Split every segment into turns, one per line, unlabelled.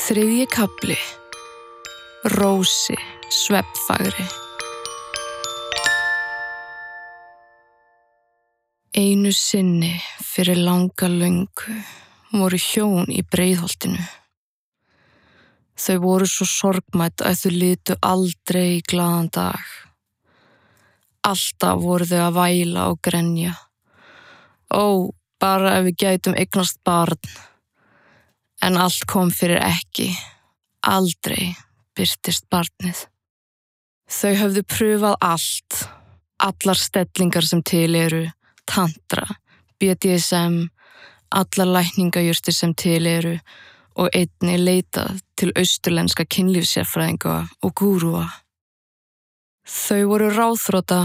Þriðji kapli Rósi, sveppfagri Einu sinni fyrir langa löngu voru hjón í breiðholtinu. Þau voru svo sorgmætt að þau litu aldrei í glaðan dag. Alltaf voru þau að væla og grenja. Ó, bara ef við gætum eignast barn. En allt kom fyrir ekki. Aldrei byrtist barnið. Þau höfðu pröfað allt. Allar stellingar sem til eru, tantra, BDSM, allar lækningajurtir sem til eru og einni leitað til austurlenska kynlífsérfræðinga og gúrúa. Þau voru ráþróta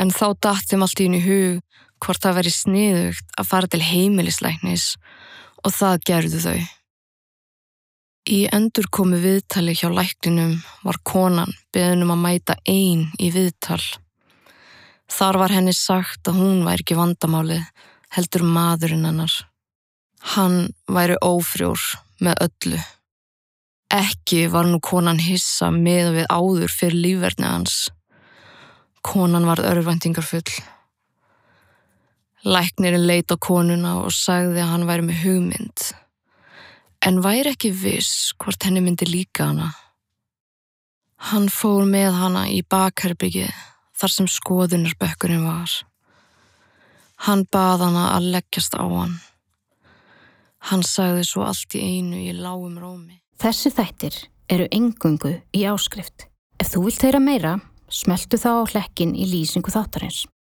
en þá datt þeim allt í henni hug hvort það veri sniðugt að fara til heimilislæknis og það gerðu þau. Í endur komu viðtali hjá lækninum var konan beðunum að mæta einn í viðtal. Þar var henni sagt að hún væri ekki vandamálið, heldur maðurinn hennar. Hann væri ófrjór með öllu. Ekki var nú konan hissa með við áður fyrir lífverðni hans. Konan var örvæntingarfull. Læknirinn leit á konuna og sagði að hann væri með hugmynd. En væri ekki viss hvort henni myndi líka hana. Hann fór með hana í bakherbyggið þar sem skoðunarbökkurinn var. Hann bað hana að leggjast á hann. Hann sagði svo allt í einu í lágum rómi.
Þessi þættir eru engungu í áskrift. Ef þú vilt heyra meira, smeltu þá á hlekkin í lýsingu þáttarins.